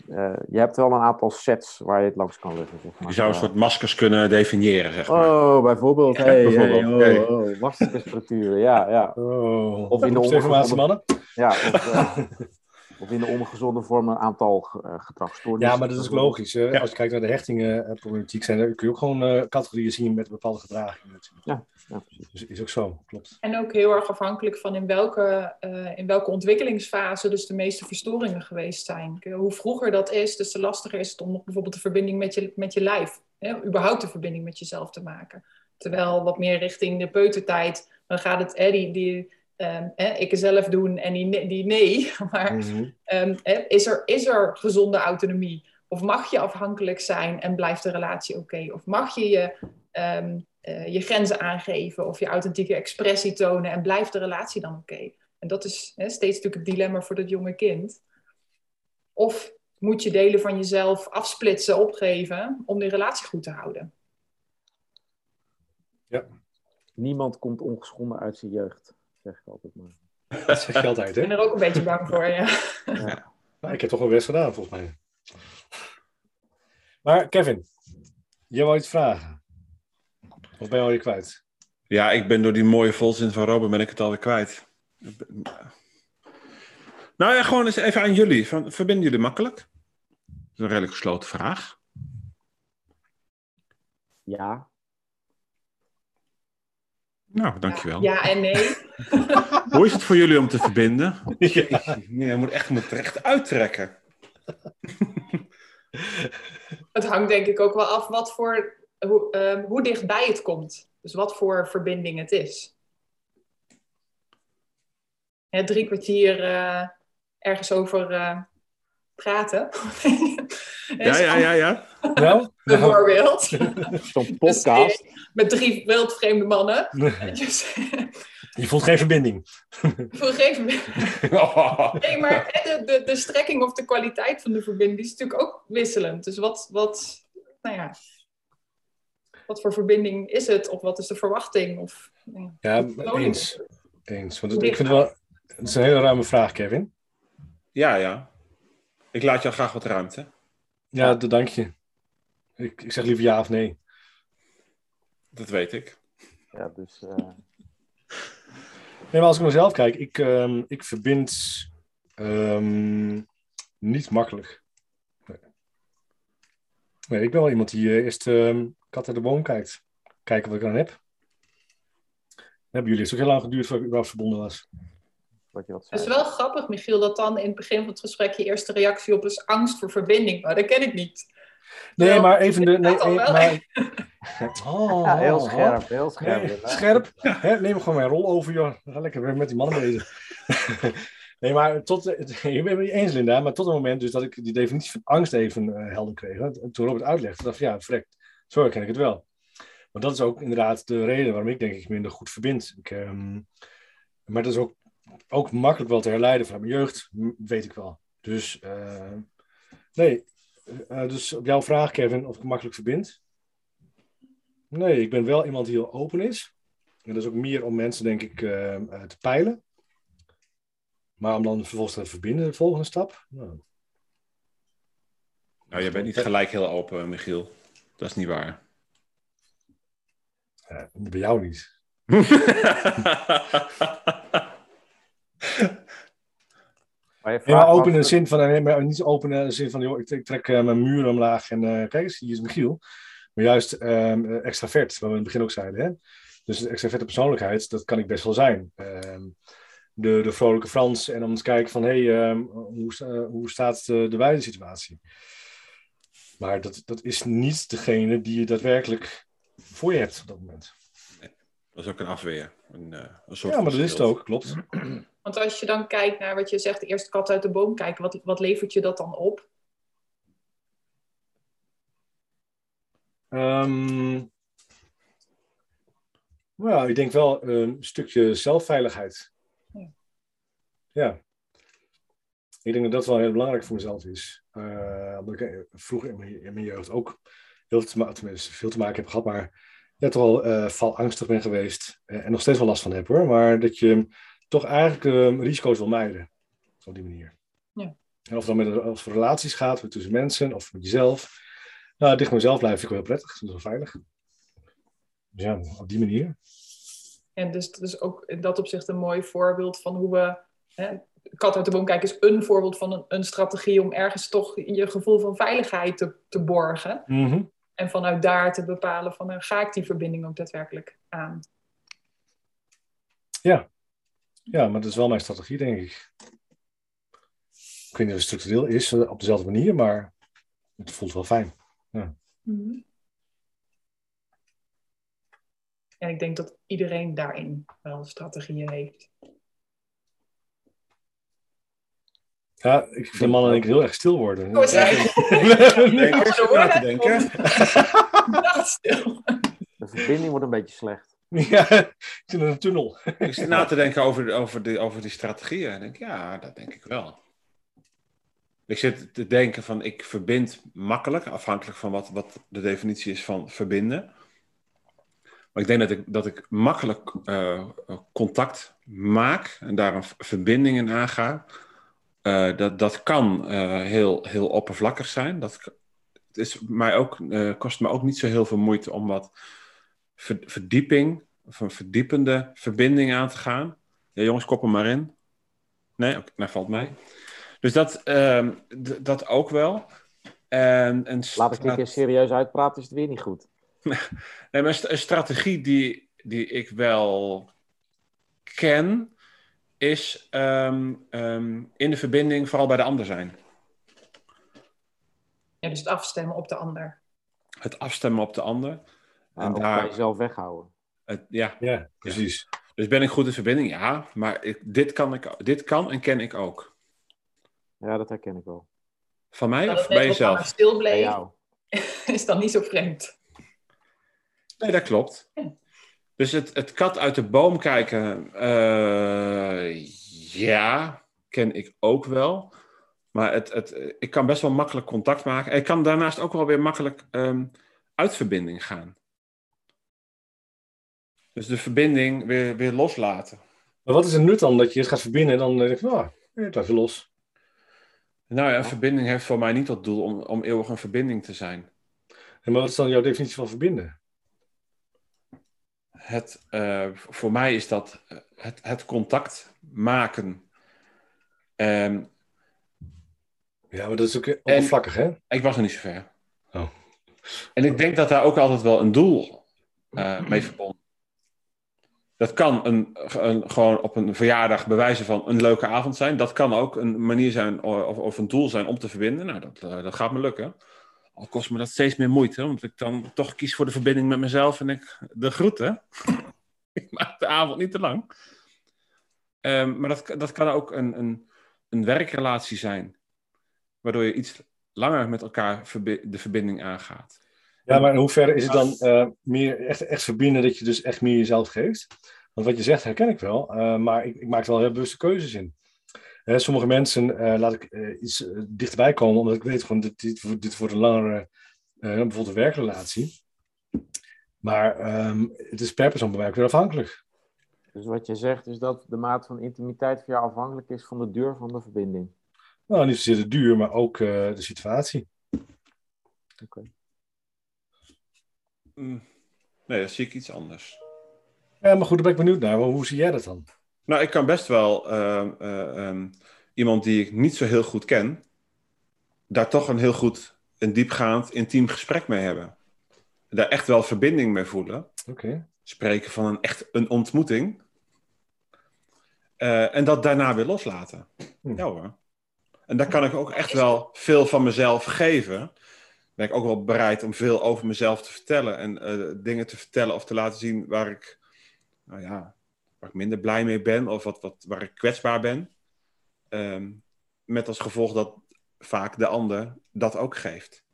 Eh, je hebt wel een aantal sets waar je het langs kan leggen. Zeg maar. Je zou een soort maskers kunnen definiëren, zeg maar. Oh, bijvoorbeeld. Ja, Hey, bijvoorbeeld. hey, Hey. oh, oh, maskerstructuren, ja, ja. Oh. Of in de mannen. Ja, of, eh, of in de ongezonde vorm een aantal eh, gedragsstoornissen. Ja, maar dat is ook logisch. Hè? Ja. Als je kijkt naar de hechtingenproblematiek, zijn er, kun je ook gewoon eh, categorieën zien met bepaalde gedragingen. natuurlijk. Ja, precies. Dus is ook zo, klopt. En ook heel erg afhankelijk van in welke, eh, in welke ontwikkelingsfase dus de meeste verstoringen geweest zijn. Hoe vroeger dat is, dus te lastiger is het om nog bijvoorbeeld de verbinding met je, met je lijf, hè, überhaupt de verbinding met jezelf te maken. Terwijl wat meer richting de peutertijd, dan gaat het hè, die, die ehm, hè, ik er zelf doen en die, ne- die nee. Maar Mhm. Ehm, hè, is, er, is er gezonde autonomie? Of mag je afhankelijk zijn en blijft de relatie oké? Of mag je je, ehm, eh, je grenzen aangeven of je authentieke expressie tonen en blijft de relatie dan oké? En dat is hè, steeds natuurlijk het dilemma voor dat jonge kind. Of moet je delen van jezelf afsplitsen, opgeven om die relatie goed te houden? Niemand komt ongeschonden uit zijn jeugd, zeg ik altijd maar. Dat zeg je altijd, Ik hè? ben er ook een beetje bang voor, ja. Nou, ik heb toch wel best gedaan, volgens mij. Maar Kevin, jij wou iets vragen? Of ben je alweer kwijt? Ja, ik ben door die mooie volzin van Robin ben ik het alweer kwijt. Nou ja, gewoon eens even aan jullie. Van, verbinden jullie makkelijk? Dat is een redelijk gesloten vraag. Ja, Nou, dankjewel. Ja en nee. Hoe is het voor jullie om te verbinden? Jeetje, nee, je moet echt moet er echt uittrekken. Het hangt denk ik ook wel af wat voor, hoe, ehm, hoe dichtbij het komt. Dus wat voor verbinding het is. Hè, drie kwartier eh, ergens over eh, praten. Ja, ja, ja, ja. Nou? Bijvoorbeeld. zo'n podcast. Met drie wildvreemde mannen. Dus, Je voelt geen verbinding. voor een gegeven moment. Nee, maar hè, de, de, de strekking of de kwaliteit van de verbinding is natuurlijk ook wisselend. Dus wat, wat, nou ja, wat voor verbinding is het? Of wat is de verwachting? Of, ja. Eens. Eens. Want het- ik vind het wel... Het is een hele ruime vraag, Kevin. Ja, ja. Ik laat jou graag wat ruimte. Ja, dat dank je. Ik, ik zeg liever ja of nee. Dat weet ik. Ja, dus eh, Nee, maar als ik naar mezelf kijk, ik, ehm, ik verbind ehm, niet makkelijk. Nee. nee, ik ben wel iemand die eh, eerst ehm kat uit de boom kijkt. Kijken wat ik aan heb. Hebben jullie het ook heel lang geduurd voordat ik überhaupt verbonden was. wat je wat Het is wel grappig, Michiel, dat dan in het begin van het gesprek je eerste reactie op is angst voor verbinding. Maar dat ken ik niet. Nee, maar even de. Nee, maar, oh, Ja, heel scherp, heel scherp. Nee, scherp. Hè, neem gewoon mijn rol over, joh. Ga lekker weer met die mannen bezig. nee, maar tot, je bent het niet eens, Linda, maar tot het moment dus dat ik die definitie van angst even eh, helder kreeg. hè, Toen Robert uitlegde, dacht ik, ja, vrek, zo herken ik het wel. Maar dat is ook inderdaad de reden waarom ik denk ik minder goed verbind. Ik, ehm, maar dat is ook, ook makkelijk wel te herleiden van mijn jeugd, weet ik wel. Dus, eh, nee. Eh, dus op jouw vraag, Kevin, of ik makkelijk verbind. Nee, ik ben wel iemand die heel open is. En dat is ook meer om mensen, denk ik, eh, eh, te peilen. Maar om dan vervolgens te verbinden, de volgende stap. Nou, Nou, je bent niet gelijk heel open, Michiel. Dat is niet waar. Ja, bij jou niet. Maar je Ja, open in de zin van, nee, maar niet open in de zin van, joh, ik, ik trek eh, mijn muren omlaag en eh, kijk eens, hier is Michiel. Maar juist ehm eh, extravert, wat we in het begin ook zeiden. Hè? Dus de extraverte persoonlijkheid, dat kan ik best wel zijn. Ehm, de, de vrolijke Frans en om te kijken van, hé, hey, ehm, hoe, hoe staat de, de wijde situatie? Maar dat, dat is niet degene die je daadwerkelijk voor je hebt op dat moment. Dat is ook een afweer. Een, eh, een soort Ja, maar dat is het ook, klopt. Want als je dan kijkt naar wat je zegt, eerst kat uit de boom kijken, wat, wat levert je dat dan op? Ehm, nou, ik denk wel een stukje zelfveiligheid. Ja. Ja. Ik denk dat dat wel heel belangrijk voor mezelf is. Eh, omdat ik eh, vroeger in mijn, in mijn jeugd ook heel te ma- tenminste, veel te maken heb gehad, maar ja, toch wel eh, valangstig ben geweest. eh, en nog steeds wel last van heb hoor. Maar dat je toch eigenlijk eh, risico's wil mijden. Op die manier. Ja. En of het dan met als relaties gaat, met tussen mensen of met jezelf. Nou, dicht bij mezelf vind ik wel heel prettig. Dat is wel veilig. Dus ja, op die manier. En dus dat is ook in dat opzicht een mooi voorbeeld van hoe we. Hè, kat uit de boom kijken is een voorbeeld van een, een strategie om ergens toch je gevoel van veiligheid te, te borgen. Mhm. En vanuit daar te bepalen van nou, ga ik die verbinding ook daadwerkelijk aan. Ja, maar dat is wel mijn strategie, denk ik. Ik weet niet of het structureel is eh, op dezelfde manier, maar het voelt wel fijn. En ik denk dat iedereen daarin wel strategieën heeft. Ja, ik vind mannen denk ik heel erg stil worden. Oh, Zo, hoor, na te denken. Stil. De verbinding wordt een beetje slecht. ja, ik zit in een tunnel. Ik zit na te denken over, over, de, over die strategieën. En ik denk, ja, dat denk ik wel. Ik zit te denken van, ik verbind makkelijk, afhankelijk van wat, wat de definitie is van verbinden. Maar ik denk dat ik, dat ik makkelijk eh, contact maak en daar een verbinding in aanga. Eh, dat, dat kan eh, heel, heel oppervlakkig zijn. Dat, het is mij ook, eh, kost me ook niet zo heel veel moeite om wat ver- verdieping of een verdiepende verbinding aan te gaan. Ja, jongens, kop er maar in. Nee, oké, nou valt mij. Dus dat, ehm, dat ook wel. En, en Laat ik een keer serieus uitpraten, is het weer niet goed. Nee, maar een strategie die, die ik wel ken, is ehm, ehm, in de verbinding vooral bij de ander zijn. Ja, dus het afstemmen op de ander. Het afstemmen op de ander. Maar En ook daar- bij jezelf weghouden. Het, ja, Ja, precies. dus ben ik goed in verbinding? Ja, maar ik, dit, kan ik, dit kan en ken ik ook. Ja, dat herken ik wel. Van mij Dat of bij jezelf? stil Bij bleef, jou. is dan niet zo vreemd. Nee, dat klopt. Ja. Dus het, het kat uit de boom kijken, eh, ja, ken ik ook wel. Maar het, het, ik kan best wel makkelijk contact maken. En ik kan daarnaast ook wel weer makkelijk ehm, uit verbinding gaan. Dus de verbinding weer, weer loslaten. Maar wat is het nut dan dat je het gaat verbinden en dan denk je, nou, het even los. Nou ja, een verbinding heeft voor mij niet tot doel om, om eeuwig een verbinding te zijn. En maar wat is dan jouw definitie van verbinden? Het, eh, voor mij is dat eh, het, het contact maken. Ehm, Ja, maar dat is ook oppervlakkig, hè? Ik was er niet zo ver. Oh. En ik denk dat daar ook altijd wel een doel eh, mee verbonden Dat kan een, een, gewoon op een verjaardag bewijzen van een leuke avond zijn. Dat kan ook een manier zijn of, of een doel zijn om te verbinden. Nou, dat, dat gaat me lukken. Al kost me dat steeds meer moeite, want ik dan toch kies voor de verbinding met mezelf en ik de groeten. ik maak de avond niet te lang. Ehm, maar dat, dat kan ook een, een, een werkrelatie zijn, waardoor je iets langer met elkaar de verbinding aangaat. Ja, maar in hoeverre is het dan eh, meer echt, echt verbinden dat je dus echt meer jezelf geeft? Want wat je zegt herken ik wel, eh, maar ik, ik maak er wel heel bewuste keuzes in. Hè, sommige mensen eh, laat ik eh, iets eh, dichterbij komen, omdat ik weet gewoon, dit, dit, dit wordt een langere, eh, bijvoorbeeld een werkrelatie. Maar ehm, het is per persoon bij mij ook weer afhankelijk. Dus wat je zegt is dat de maat van intimiteit voor jou afhankelijk is van de duur van de verbinding. Nou, niet zozeer de duur, maar ook eh, de situatie. Oké. Mm, Nee, dat zie ik iets anders. Ja, maar goed, daar ben ik benieuwd naar. Hoe zie jij dat dan? Nou, ik kan best wel ehm, eh, ehm, iemand die ik niet zo heel goed ken, daar toch een heel goed, een diepgaand, intiem gesprek mee hebben. Daar echt wel verbinding mee voelen. Oké. Spreken van een echt een ontmoeting. Eh, en dat daarna weer loslaten. Hm. Ja hoor. En daar kan ik ook echt wel veel van mezelf geven. Ben ik ook wel bereid om veel over mezelf te vertellen. En eh, dingen te vertellen of te laten zien waar ik, nou ja, waar ik minder blij mee ben. Of wat, wat, waar ik kwetsbaar ben. Ehm, met als gevolg dat vaak de ander dat ook geeft.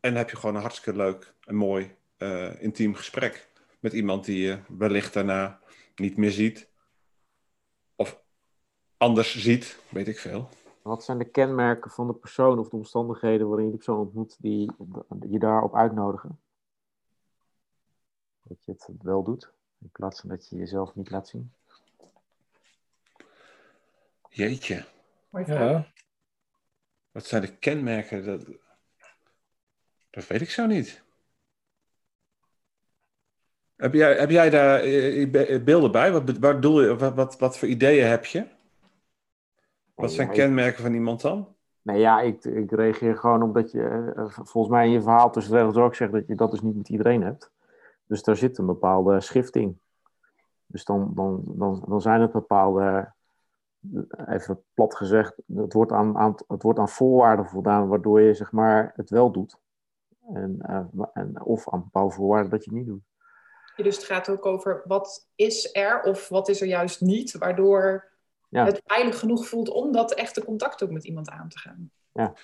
En dan heb je gewoon een hartstikke leuk en mooi eh, intiem gesprek. Met iemand die je wellicht daarna niet meer ziet. Of anders ziet, weet ik veel. Wat zijn de kenmerken van de persoon of de omstandigheden waarin je die persoon ontmoet die je daarop uitnodigen? Dat je het wel doet, in plaats van dat je jezelf niet laat zien. Jeetje. Ja. wat zijn de kenmerken? Dat, dat weet ik zo niet. Heb jij, heb jij daar eh, be- beelden bij? Wat, bedoel je, wat, wat, wat voor ideeën heb je? Wat zijn ja, kenmerken van iemand dan? Nee, ja, ik, ik reageer gewoon omdat je, eh, volgens mij in je verhaal tussen de regels ook zegt dat je dat dus niet met iedereen hebt. Dus daar zit een bepaalde schifting. Dus dan, dan, dan, dan zijn het bepaalde, even plat gezegd, het wordt aan, aan, het wordt aan voorwaarden voldaan waardoor je zeg maar het wel doet. En, eh, en, of aan bepaalde voorwaarden dat je het niet doet. Dus het gaat ook over wat is er of wat is er juist niet, waardoor Ja. het veilig genoeg voelt om dat echte contact ook met iemand aan te gaan. Ja,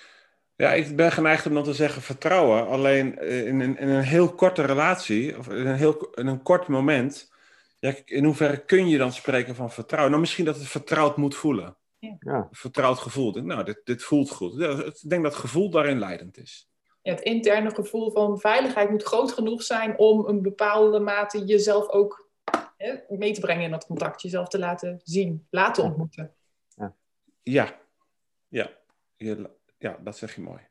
ik ben geneigd om dan te zeggen vertrouwen. Alleen eh, in een, in een heel korte relatie, of in een, heel, in een kort moment, ja, in hoeverre kun je dan spreken van vertrouwen? Nou, misschien dat het vertrouwd moet voelen. Ja, Vertrouwd gevoel. Nou, dit, dit voelt goed. Ja, Ik denk dat gevoel daarin leidend is. Ja, het interne gevoel van veiligheid moet groot genoeg zijn om een bepaalde mate jezelf ook hè, mee te brengen in dat contact, jezelf te laten zien, laten ontmoeten. Ja, ja. Je- ja, dat zeg je mooi.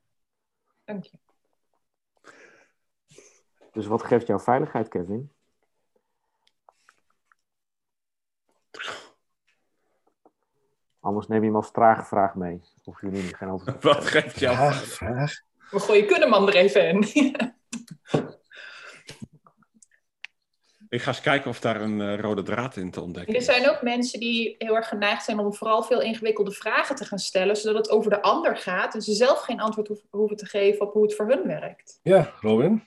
Dank je. dus wat geeft jouw veiligheid, Kevin? Anders neem je hem als trage vraag mee. Of niet geen antwoord Wat geeft jou? Vraag, vraag. We gooien Kunneman er even in. Ik ga eens kijken of daar een eh, rode draad in te ontdekken er is. zijn ook mensen die heel erg geneigd zijn om vooral veel ingewikkelde vragen te gaan stellen, zodat het over de ander gaat en ze zelf geen antwoord hoef- hoeven te geven op hoe het voor hun werkt. Ja, Robin.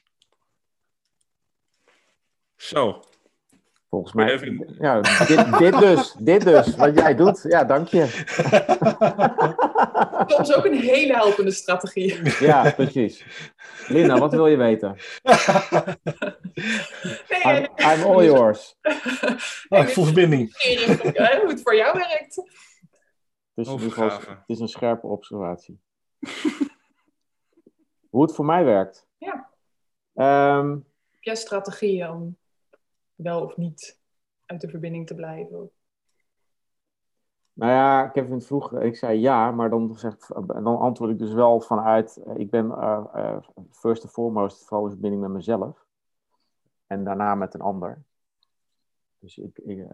Zo, Volgens mij. Ja, dit, dit dus. Dit dus. Wat jij doet. Ja, dank je. Soms ook een hele helpende strategie. Ja, precies. Linda, wat wil je weten? Nee, I'm, all yours. Oh, ik voel verbinding. hoe het voor jou werkt. Dus geval, Overgave. het is een scherpe observatie. Hoe het voor mij werkt? Ja. Ehm, Heb jij strategieën om wel of niet uit de verbinding te blijven? nou ja, Kevin vroeg, ik zei ja, maar dan, zegt, dan antwoord ik dus wel vanuit, eh, ik ben eh, eh, first and foremost vooral in verbinding met mezelf. En daarna met een ander. Dus, ik, ik,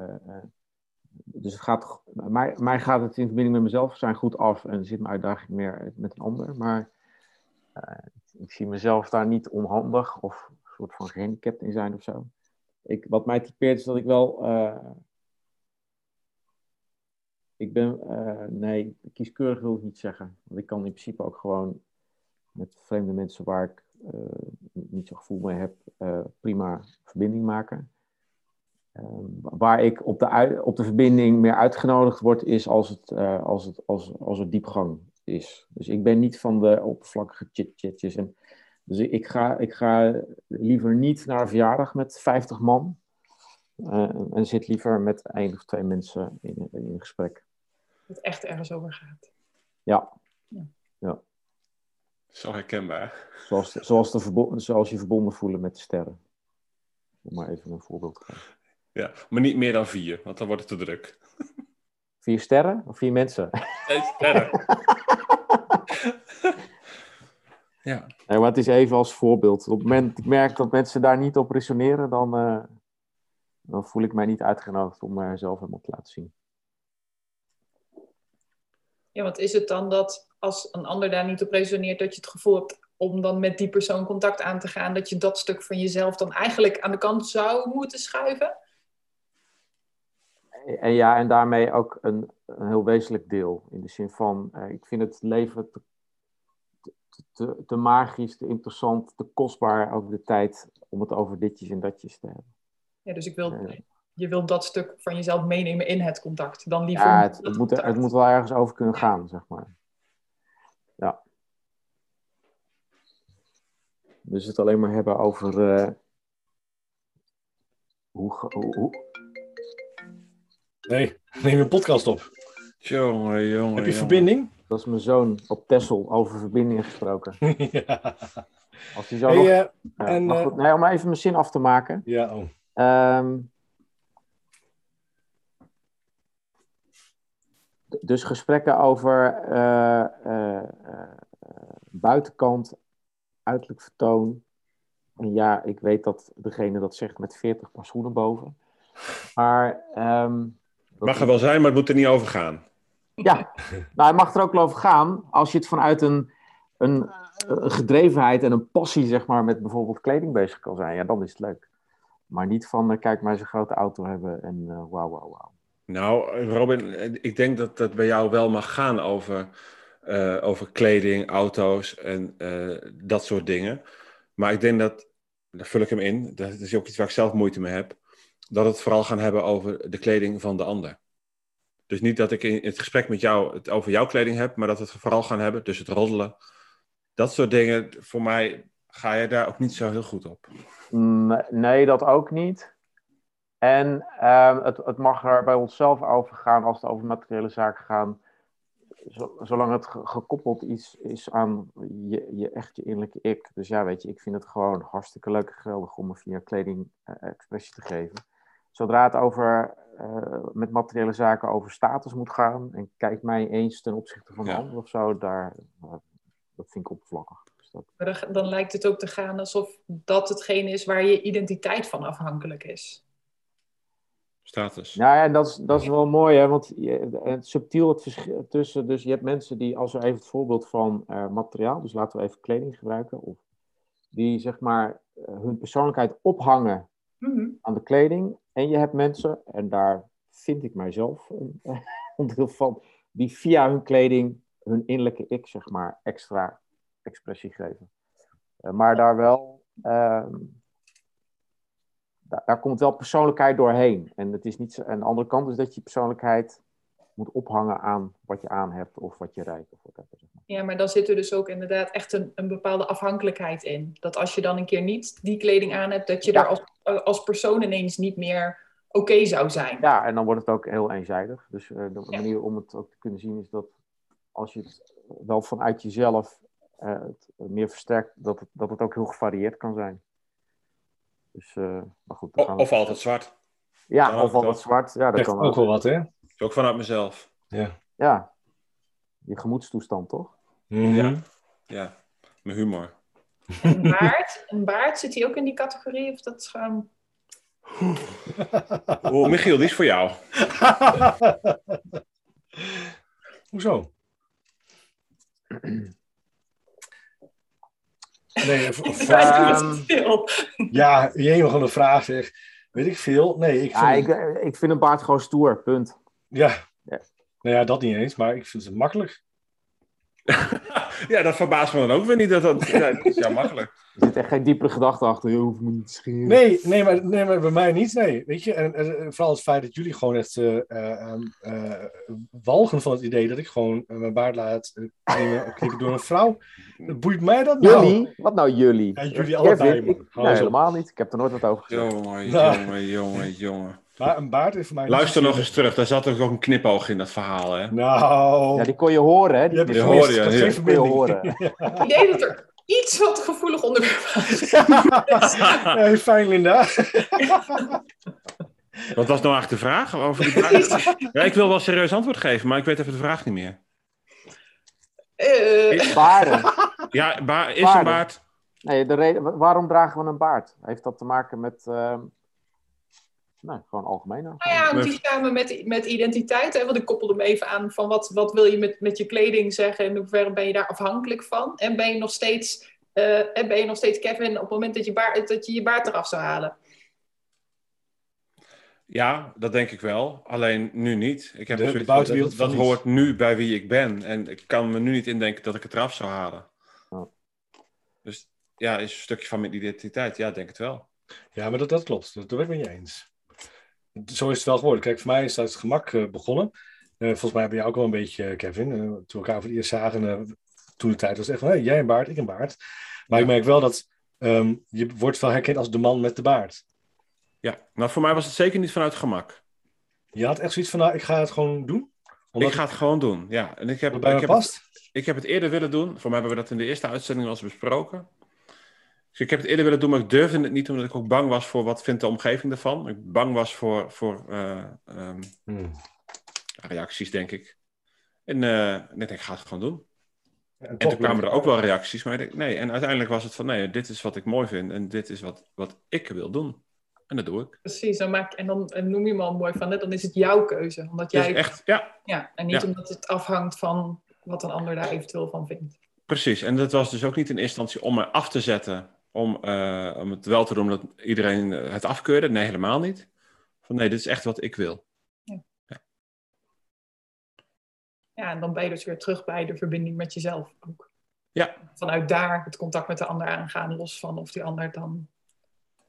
dus het gaat, mij, mij gaat het in verbinding met mezelf zijn goed af en zit mijn uitdaging meer met een ander. Maar eh, ik zie mezelf daar niet onhandig of soort van gehandicapt in zijn of zo. Ik, wat mij typeert is dat ik wel. eh, ik ben. eh, nee, kieskeurig wil ik niet zeggen. Want ik kan in principe ook gewoon met vreemde mensen waar ik eh, niet zo'n gevoel mee heb, prima verbinding maken. Ehm, waar ik op de, op de verbinding meer uitgenodigd word, is als, het, als, het, als, als er diepgang is. Dus ik ben niet van de oppervlakkige chit-chatjes. En, dus ik, ga, ik ga liever niet naar een verjaardag met 50 man. eh, en zit liever met één of twee mensen in, in een gesprek. Dat het echt ergens over gaat. Ja, zo herkenbaar. zoals, zoals, de verbo- zoals je verbonden voelen met de sterren. Om maar even een voorbeeld te geven. Ja, maar niet meer dan vier, want dan wordt het te druk. Vier sterren of vier mensen? Nee, sterren. Ja. Nee, maar het is even als voorbeeld. Op het moment dat ik merk dat mensen daar niet op resoneren, dan, eh, dan voel ik mij niet uitgenodigd om mezelf helemaal te laten zien. Ja, want is het dan dat als een ander daar niet op resoneert, dat je het gevoel hebt om dan met die persoon contact aan te gaan, dat je dat stuk van jezelf dan eigenlijk aan de kant zou moeten schuiven? En ja, en daarmee ook een, een heel wezenlijk deel. In de zin van, eh, ik vind het leven te, te, te, magisch, te interessant, te kostbaar over de tijd om het over ditjes en datjes te hebben. Ja, dus ik wil, je wilt dat stuk van jezelf meenemen in het contact. Dan liever ja, het, het, moet, contact. het moet wel ergens over kunnen gaan, zeg maar. Ja. Dus het alleen maar hebben over eh, hoe, hoe, hoe- Nee, neem een podcast op. Jongen, jongen. Heb je jongen. verbinding? Dat is mijn zoon op Texel over verbindingen gesproken. ja. Als hij zo Hey, nog... eh, ja, en, maar eh, goed, nee, om even mijn zin af te maken. ja, oh. Ehm, dus gesprekken over eh, buitenkant, uiterlijk vertoon. En ja, ik weet dat degene dat zegt met 40 paar schoenen boven. Maar. ehm, dat- Mag er wel zijn, maar het moet er niet over gaan. Ja, nou, het mag er ook over gaan als je het vanuit een, een, een gedrevenheid en een passie, zeg maar, met bijvoorbeeld kleding bezig kan zijn. Ja, dan is het leuk. Maar niet van, eh, kijk maar een grote auto hebben en eh wauw, wauw, wauw. Nou, Robin, eh, ik denk dat dat bij jou wel mag gaan over, eh, over kleding, auto's en eh, dat soort dingen. Maar ik denk dat, daar vul ik hem in, dat is ook iets waar ik zelf moeite mee heb, dat het vooral gaan hebben over de kleding van de ander. Dus niet dat ik in het gesprek met jou het over jouw kleding heb, maar dat we het vooral gaan hebben, dus het roddelen. Dat soort dingen, voor mij ga je daar ook niet zo heel goed op. Nee, dat ook niet. En ehm, het, het mag er bij onszelf over gaan als het over materiële zaken gaat. Zo- zolang het ge- gekoppeld iets is aan je, je echt je innerlijke ik. Dus ja, weet je, ik vind het gewoon hartstikke leuk en geweldig om me via kleding eh, expressie te geven. Zodra het over, eh, met materiële zaken over status moet gaan, en kijk mij eens ten opzichte van de Ja. ander of zo, daar, eh, dat vind ik oppervlakkig. Dus dat, Maar dan, dan lijkt het ook te gaan alsof dat hetgene is waar je identiteit van afhankelijk is. Status. Nou ja, en dat is, dat is wel mooi, hè? want je, het subtiel het verschil tussen, dus je hebt mensen die, als we even het voorbeeld van eh, materiaal, dus laten we even kleding gebruiken, of die zeg maar hun persoonlijkheid ophangen Mhm. aan de kleding, en je hebt mensen, en daar vind ik mijzelf een onderdeel van, die via hun kleding hun innerlijke ik, zeg maar, extra expressie geven. Eh, maar daar wel, ehm, daar, daar komt wel persoonlijkheid doorheen. En het is niet zo, aan de andere kant is dat je persoonlijkheid moet ophangen aan wat je aan hebt of wat je rijdt. Of whatever, zeg maar. Ja, maar dan zit er dus ook inderdaad echt een, een bepaalde afhankelijkheid in. Dat als je dan een keer niet die kleding aan hebt, dat je Ja. daar als, als persoon ineens niet meer oké zou zijn. Ja, en dan wordt het ook heel eenzijdig. Dus eh, de Ja. manier om het ook te kunnen zien is dat als je het wel vanuit jezelf eh, het meer versterkt, dat het, dat het ook heel gevarieerd kan zijn. Dus, eh, maar goed. dan O- of altijd zwart. Ja, of ook al wel. wat zwart. Ja, dat Echt kan ook wel wat, hè? Ook vanuit mezelf. Ja. Ja, je gemoedstoestand, toch? Mhm. Ja. Ja, mijn humor. Een baard, een baard, zit hij ook in die categorie? Of dat is gewoon... Oh, Michiel, die is voor jou. Hoezo? Nee, v- v- Ehm, Veel. ja, je gewoon een vraag zeg. Weet ik veel? Nee, ik Ja, vind... ik, eh, ik vind een baard gewoon stoer, punt. Ja. Ja. Nou ja, dat niet eens, maar ik vind het makkelijk. Ja, dat verbaast me dan ook weer niet. Dat dat, ja, dat is ja makkelijk. Er zit echt geen diepere gedachte achter. Je hoeft me niet te scheren. Nee, nee, maar, nee, maar bij mij niet. Nee, weet je, en, en vooral het feit dat jullie gewoon echt eh, eh, ehm, eh, walgen van het idee dat ik gewoon mijn baard laat knippen door een vrouw. Boeit mij dat nou? Jullie? Wat nou jullie? Ja, jullie allebei, man. ik- nee, helemaal niet. Ik heb er nooit wat over gezegd. Jongen, Nou. jongen, jongen, jongen. Maar een baard is voor mij... Luister nog eens terug. Daar zat ook een knipoog in dat verhaal, hè? Nou... Ja, die kon je horen, hè? Die die gemist, hoorde je, dat is ja. horen. Het idee dat er iets wat gevoelig onderwerp was. Hey, fijn, Linda. Wat was nou eigenlijk de vraag over die baard? Ja, ik wil wel serieus antwoord geven, maar ik weet even de vraag niet meer. Eh, Baarden. Ja, ba- is Baarden. een baard. Nee, de reden, waarom dragen we een baard? Heeft dat te maken met. ehm nou, gewoon algemeen. Nou ja, die samen met, met identiteit. Hè? Want ik koppel hem even aan van wat, wat wil je met, met je kleding zeggen en in hoeverre ben je daar afhankelijk van? En ben je nog steeds, eh, en ben je nog steeds Kevin op het moment dat je, baard, dat je je baard eraf zou halen? Ja, dat denk ik wel. Alleen nu niet. Ik heb De- dat, dat hoort nu bij wie ik ben. En ik kan me nu niet indenken dat ik het eraf zou halen. Oh. Dus ja, is een stukje van mijn identiteit. Ja, ik denk het wel. Ja, maar dat, dat klopt. Dat, dat ben ik met je eens. Zo is het wel geworden. Kijk, voor mij is het uit het gemak eh, begonnen. Eh, volgens mij ben jij ook wel een beetje, eh, Kevin. toen we elkaar voor het eerst zagen, toen de tijd was het echt van, hey, jij een baard, ik een baard. Maar ik merk wel dat ehm, je wordt wel herkend als de man met de baard. Ja, maar voor mij was het zeker niet vanuit gemak. Je had echt zoiets van, nou, ik ga het gewoon doen. Omdat ik ga het gewoon doen. Ja, en ik heb, ik heb, het, ik heb het eerder willen doen. Voor mij hebben we dat in de eerste uitzending al eens besproken. Dus ik heb het eerder willen doen, maar ik durfde het niet omdat ik ook bang was voor wat vindt de omgeving ervan. Ik bang was voor, voor eh, ehm, Hmm. reacties, denk ik. En eh, ik denk, ik ga het gewoon doen. En, toen kwamen er ook wel reacties, maar ik denk, nee. En uiteindelijk was het van, nee, dit is wat ik mooi vind en dit is wat, wat ik wil doen. En dat doe ik. Precies, dan maak, en dan en noem je al mooi van, hè, dan is het jouw keuze. Omdat Dus jij, echt, ja, ja, en niet Ja. omdat het afhangt van wat een ander daar eventueel van vindt. precies. En dat was dus ook niet in eerste instantie om me af te zetten, om, eh, om het wel te doen dat iedereen eh, het afkeurde. Nee, helemaal niet. Van nee, dit is echt wat ik wil. Ja, en dan ben je dus weer terug bij de verbinding met jezelf ook. Ja. Vanuit daar het contact met de ander aangaan, los van of die ander het dan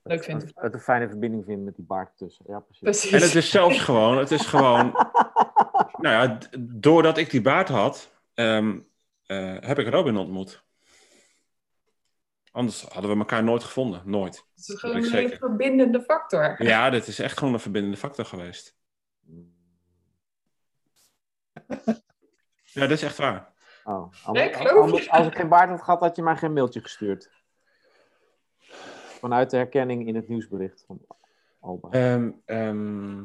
leuk vindt. Het, het een fijne verbinding vinden met die baard tussen. Ja, precies. Precies. En het is zelfs gewoon, het is gewoon, nou ja, doordat ik die baard had, ehm, eh, heb ik Robin ontmoet. Anders hadden we elkaar nooit gevonden, nooit. Het is gewoon een zeker. verbindende factor. Ja, dit is echt gewoon een verbindende factor geweest. Ja, dat is echt waar. Oh, anders, anders- als ik geen baard had gehad, had je mij geen mailtje gestuurd. Vanuit de herkenning in het nieuwsbericht van Alba. Ehm, ehm,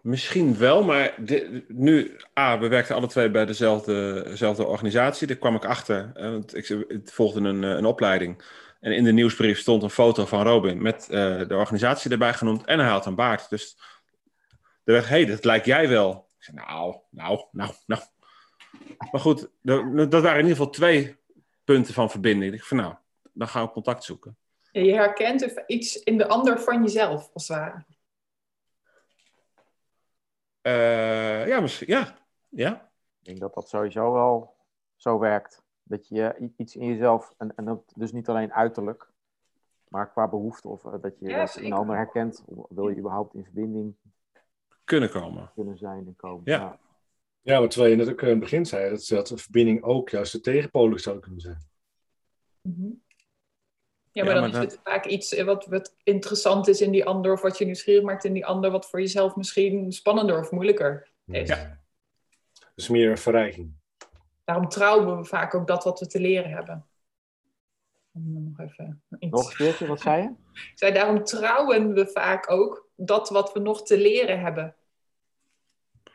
misschien wel, maar nu, A, we werkten alle twee bij dezelfde, dezelfde organisatie. Daar kwam ik achter, eh, want ik, ik volgde een, eh, een opleiding. En in de nieuwsbrief stond een foto van Robin met eh, de organisatie erbij genoemd. En hij had een baard. Dus er werd, hé, hey, dat lijkt jij wel. Ik zei, nou, nou, nou, nou. Maar goed, er- dat waren in ieder geval twee punten van verbinding. Ik dacht van, nou, dan gaan we contact zoeken. Je herkent iets in de ander van jezelf, als het ware. Eh, ja, misschien, ja. Ja, Ik denk dat dat sowieso wel zo werkt. Dat je iets in jezelf, en, en dat dus niet alleen uiterlijk, maar qua behoefte of eh, dat je Ja, in een ander herkent. Wil je überhaupt in verbinding kunnen komen. kunnen zijn en komen? Ja. Ja, maar terwijl je net ook in het begin zei, dat, dat een verbinding ook juist de tegenpolen zou kunnen zijn. Mhm. Ja, Ja, maar dan maar is dat- het vaak iets eh, wat, wat interessant is in die ander, of wat je nieuwsgierig maakt in die ander, wat voor jezelf misschien spannender of moeilijker is. Ja. Dus meer verrijking. Daarom trouwen we vaak ook dat wat we te leren hebben. Nog even iets. Nog een keertje, wat zei je? Ik zei, daarom trouwen we vaak ook dat wat we nog te leren hebben.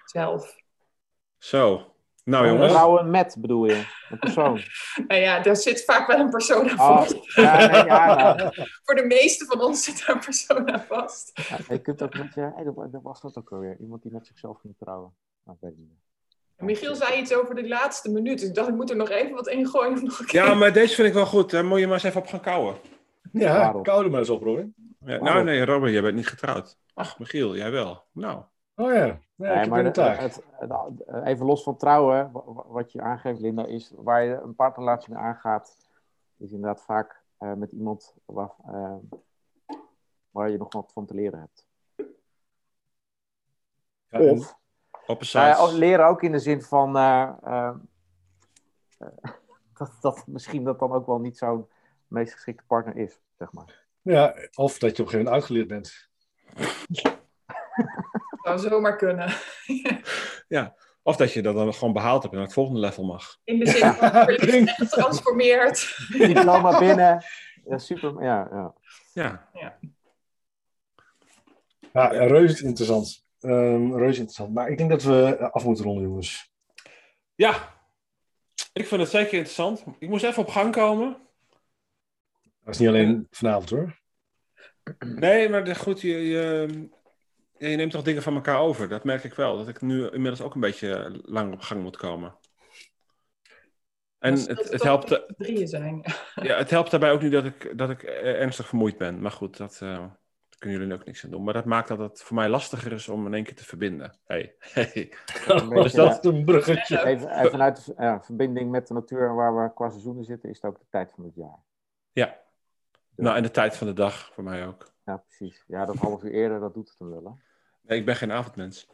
Zelf. Zo. Nou jongens. Trouwen met bedoel je, een persoon. Nou ja, daar zit vaak wel een persoon aan Oh, vast. ja, nee, ja, nou, Voor de meeste van ons zit daar een persoon aan vast. ja, je kunt ook met je, hey, dat was dat ook alweer, iemand die met zichzelf ging trouwen. Nou, ik weet niet meer. Michiel zei iets over de laatste minuut. Dus ik dacht, ik moet er nog even wat ingooien. Om nog een keer- Ja, maar deze vind ik wel goed. Daar moet je maar eens even op gaan kouwen. Ja, Waarom? koude maar eens op, Robin. Ja, nou nee, Robert, jij bent niet getrouwd. Ach, Michiel, jij wel. Nou. Oh ja, Nee, heb maar de- het, het- even los van trouwen, wa- wa- wat je aangeeft, Linda, is waar je een partnerrelatie mee aangaat, is inderdaad vaak eh, met iemand waar, eh, waar je nog wat van te leren hebt. Ja, Of Op een ja, site. ook leren ook in de zin van eh, eh, dat, dat misschien dat dan ook wel niet zo'n meest geschikte partner is, zeg maar. ja, of dat je op een gegeven moment uitgeleerd bent. Zou zomaar kunnen. Of dat je dat dan gewoon behaald hebt en naar het volgende level mag. In de zin van getransformeerd. Diploma binnen. Ja, super. Ja, ja. Ja. Ja, reuze interessant. Ehm reuze interessant. Maar ik denk dat we af moeten ronden, jongens. Ja. Ik vind het zeker interessant. Ik moest even op gang komen. Dat is niet alleen vanavond hoor. Nee, maar goed, je, je, je neemt toch dingen van elkaar over. Dat merk ik wel. Dat ik nu inmiddels ook een beetje lang op gang moet komen. En het, het, helpt, drieën zijn. ja, het helpt daarbij ook niet dat ik, dat ik eh, ernstig vermoeid ben. Maar goed, dat eh, daar kunnen jullie ook niks aan doen. Maar dat maakt dat het voor mij lastiger is om in één keer te verbinden. Hey. Hey. Een beetje, Dus dat- is een bruggetje. even, even vanuit de ja, verbinding met de natuur en waar we qua seizoenen zitten, is het ook de tijd van het jaar. Ja. Nou, en de tijd van de dag voor mij ook. Ja, precies. Ja, dat half uur eerder, dat doet het hem wel. Hè? Nee, ik ben geen avondmens.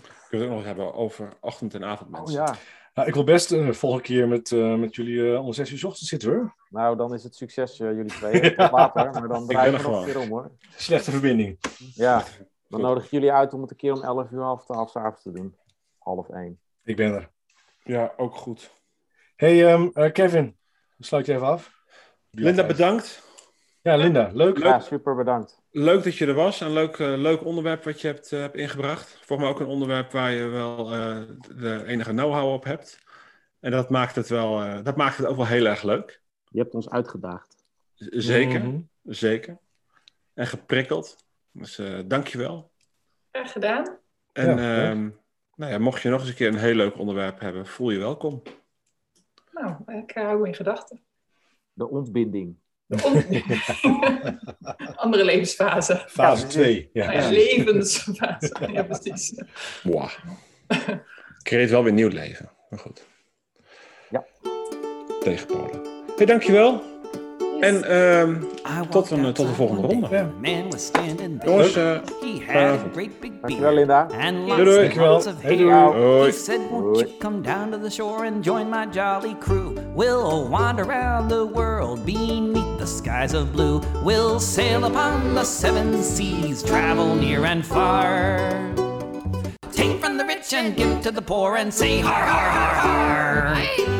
Ik wil het ook nog eens hebben over ochtend- en avondmens. Oh ja. Nou, ik wil best de volgende keer met, eh, met jullie eh om zes uur 's ochtends zitten hoor. Nou, dan is het succes, eh, jullie twee. Tot later, maar dan ben draaien er we nog een gewoon. keer om hoor. Slechte verbinding. Ja, dan Goed. nodig ik jullie uit om het een keer om 11 uur half twaalf 's avonds te doen. Half één. Ik ben er. Ja, ook goed. Hey ehm, eh, Kevin, sluit je even af. Linda, bedankt. Ja, Linda, leuk. Leuk. Ja, super bedankt. Leuk dat je er was. Een leuk, eh, leuk onderwerp wat je hebt, eh, hebt ingebracht. Volgens mij ook een onderwerp waar je wel eh, de enige know-how op hebt. En dat maakt het, wel, eh, dat maakt het ook wel heel erg leuk. Je hebt ons uitgedaagd. Z- Zeker, Mhm. zeker. En geprikkeld. Dus eh dank je wel. Graag gedaan. En Ja, ehm, nou ja, mocht je nog eens een keer een heel leuk onderwerp hebben, voel je welkom. Nou, ik hou me in gedachten. De ontbinding. Andere levensfase. Fase Ja, 2. Ja, Nou ja, precies. levensfase. Ja, precies. Mwah. Creëert wel weer nieuw leven. Maar goed. Ja. Tegenpolen. Hey, dankjewel. En ehm, I Tot walked een- tot de outside volgende one ronde. day, and a Man was standing there. jongens, eh, He had great big Dankjewel, Linda. and Doei, doei. Dankjewel. Hey, hair. doei. Hoi. He said, won't you come down to the shore and join my jolly crew? We'll wander around the world beneath the skies of blue. We'll sail upon the seven seas, travel near and far. Take from the rich and give to the poor and say har har har har.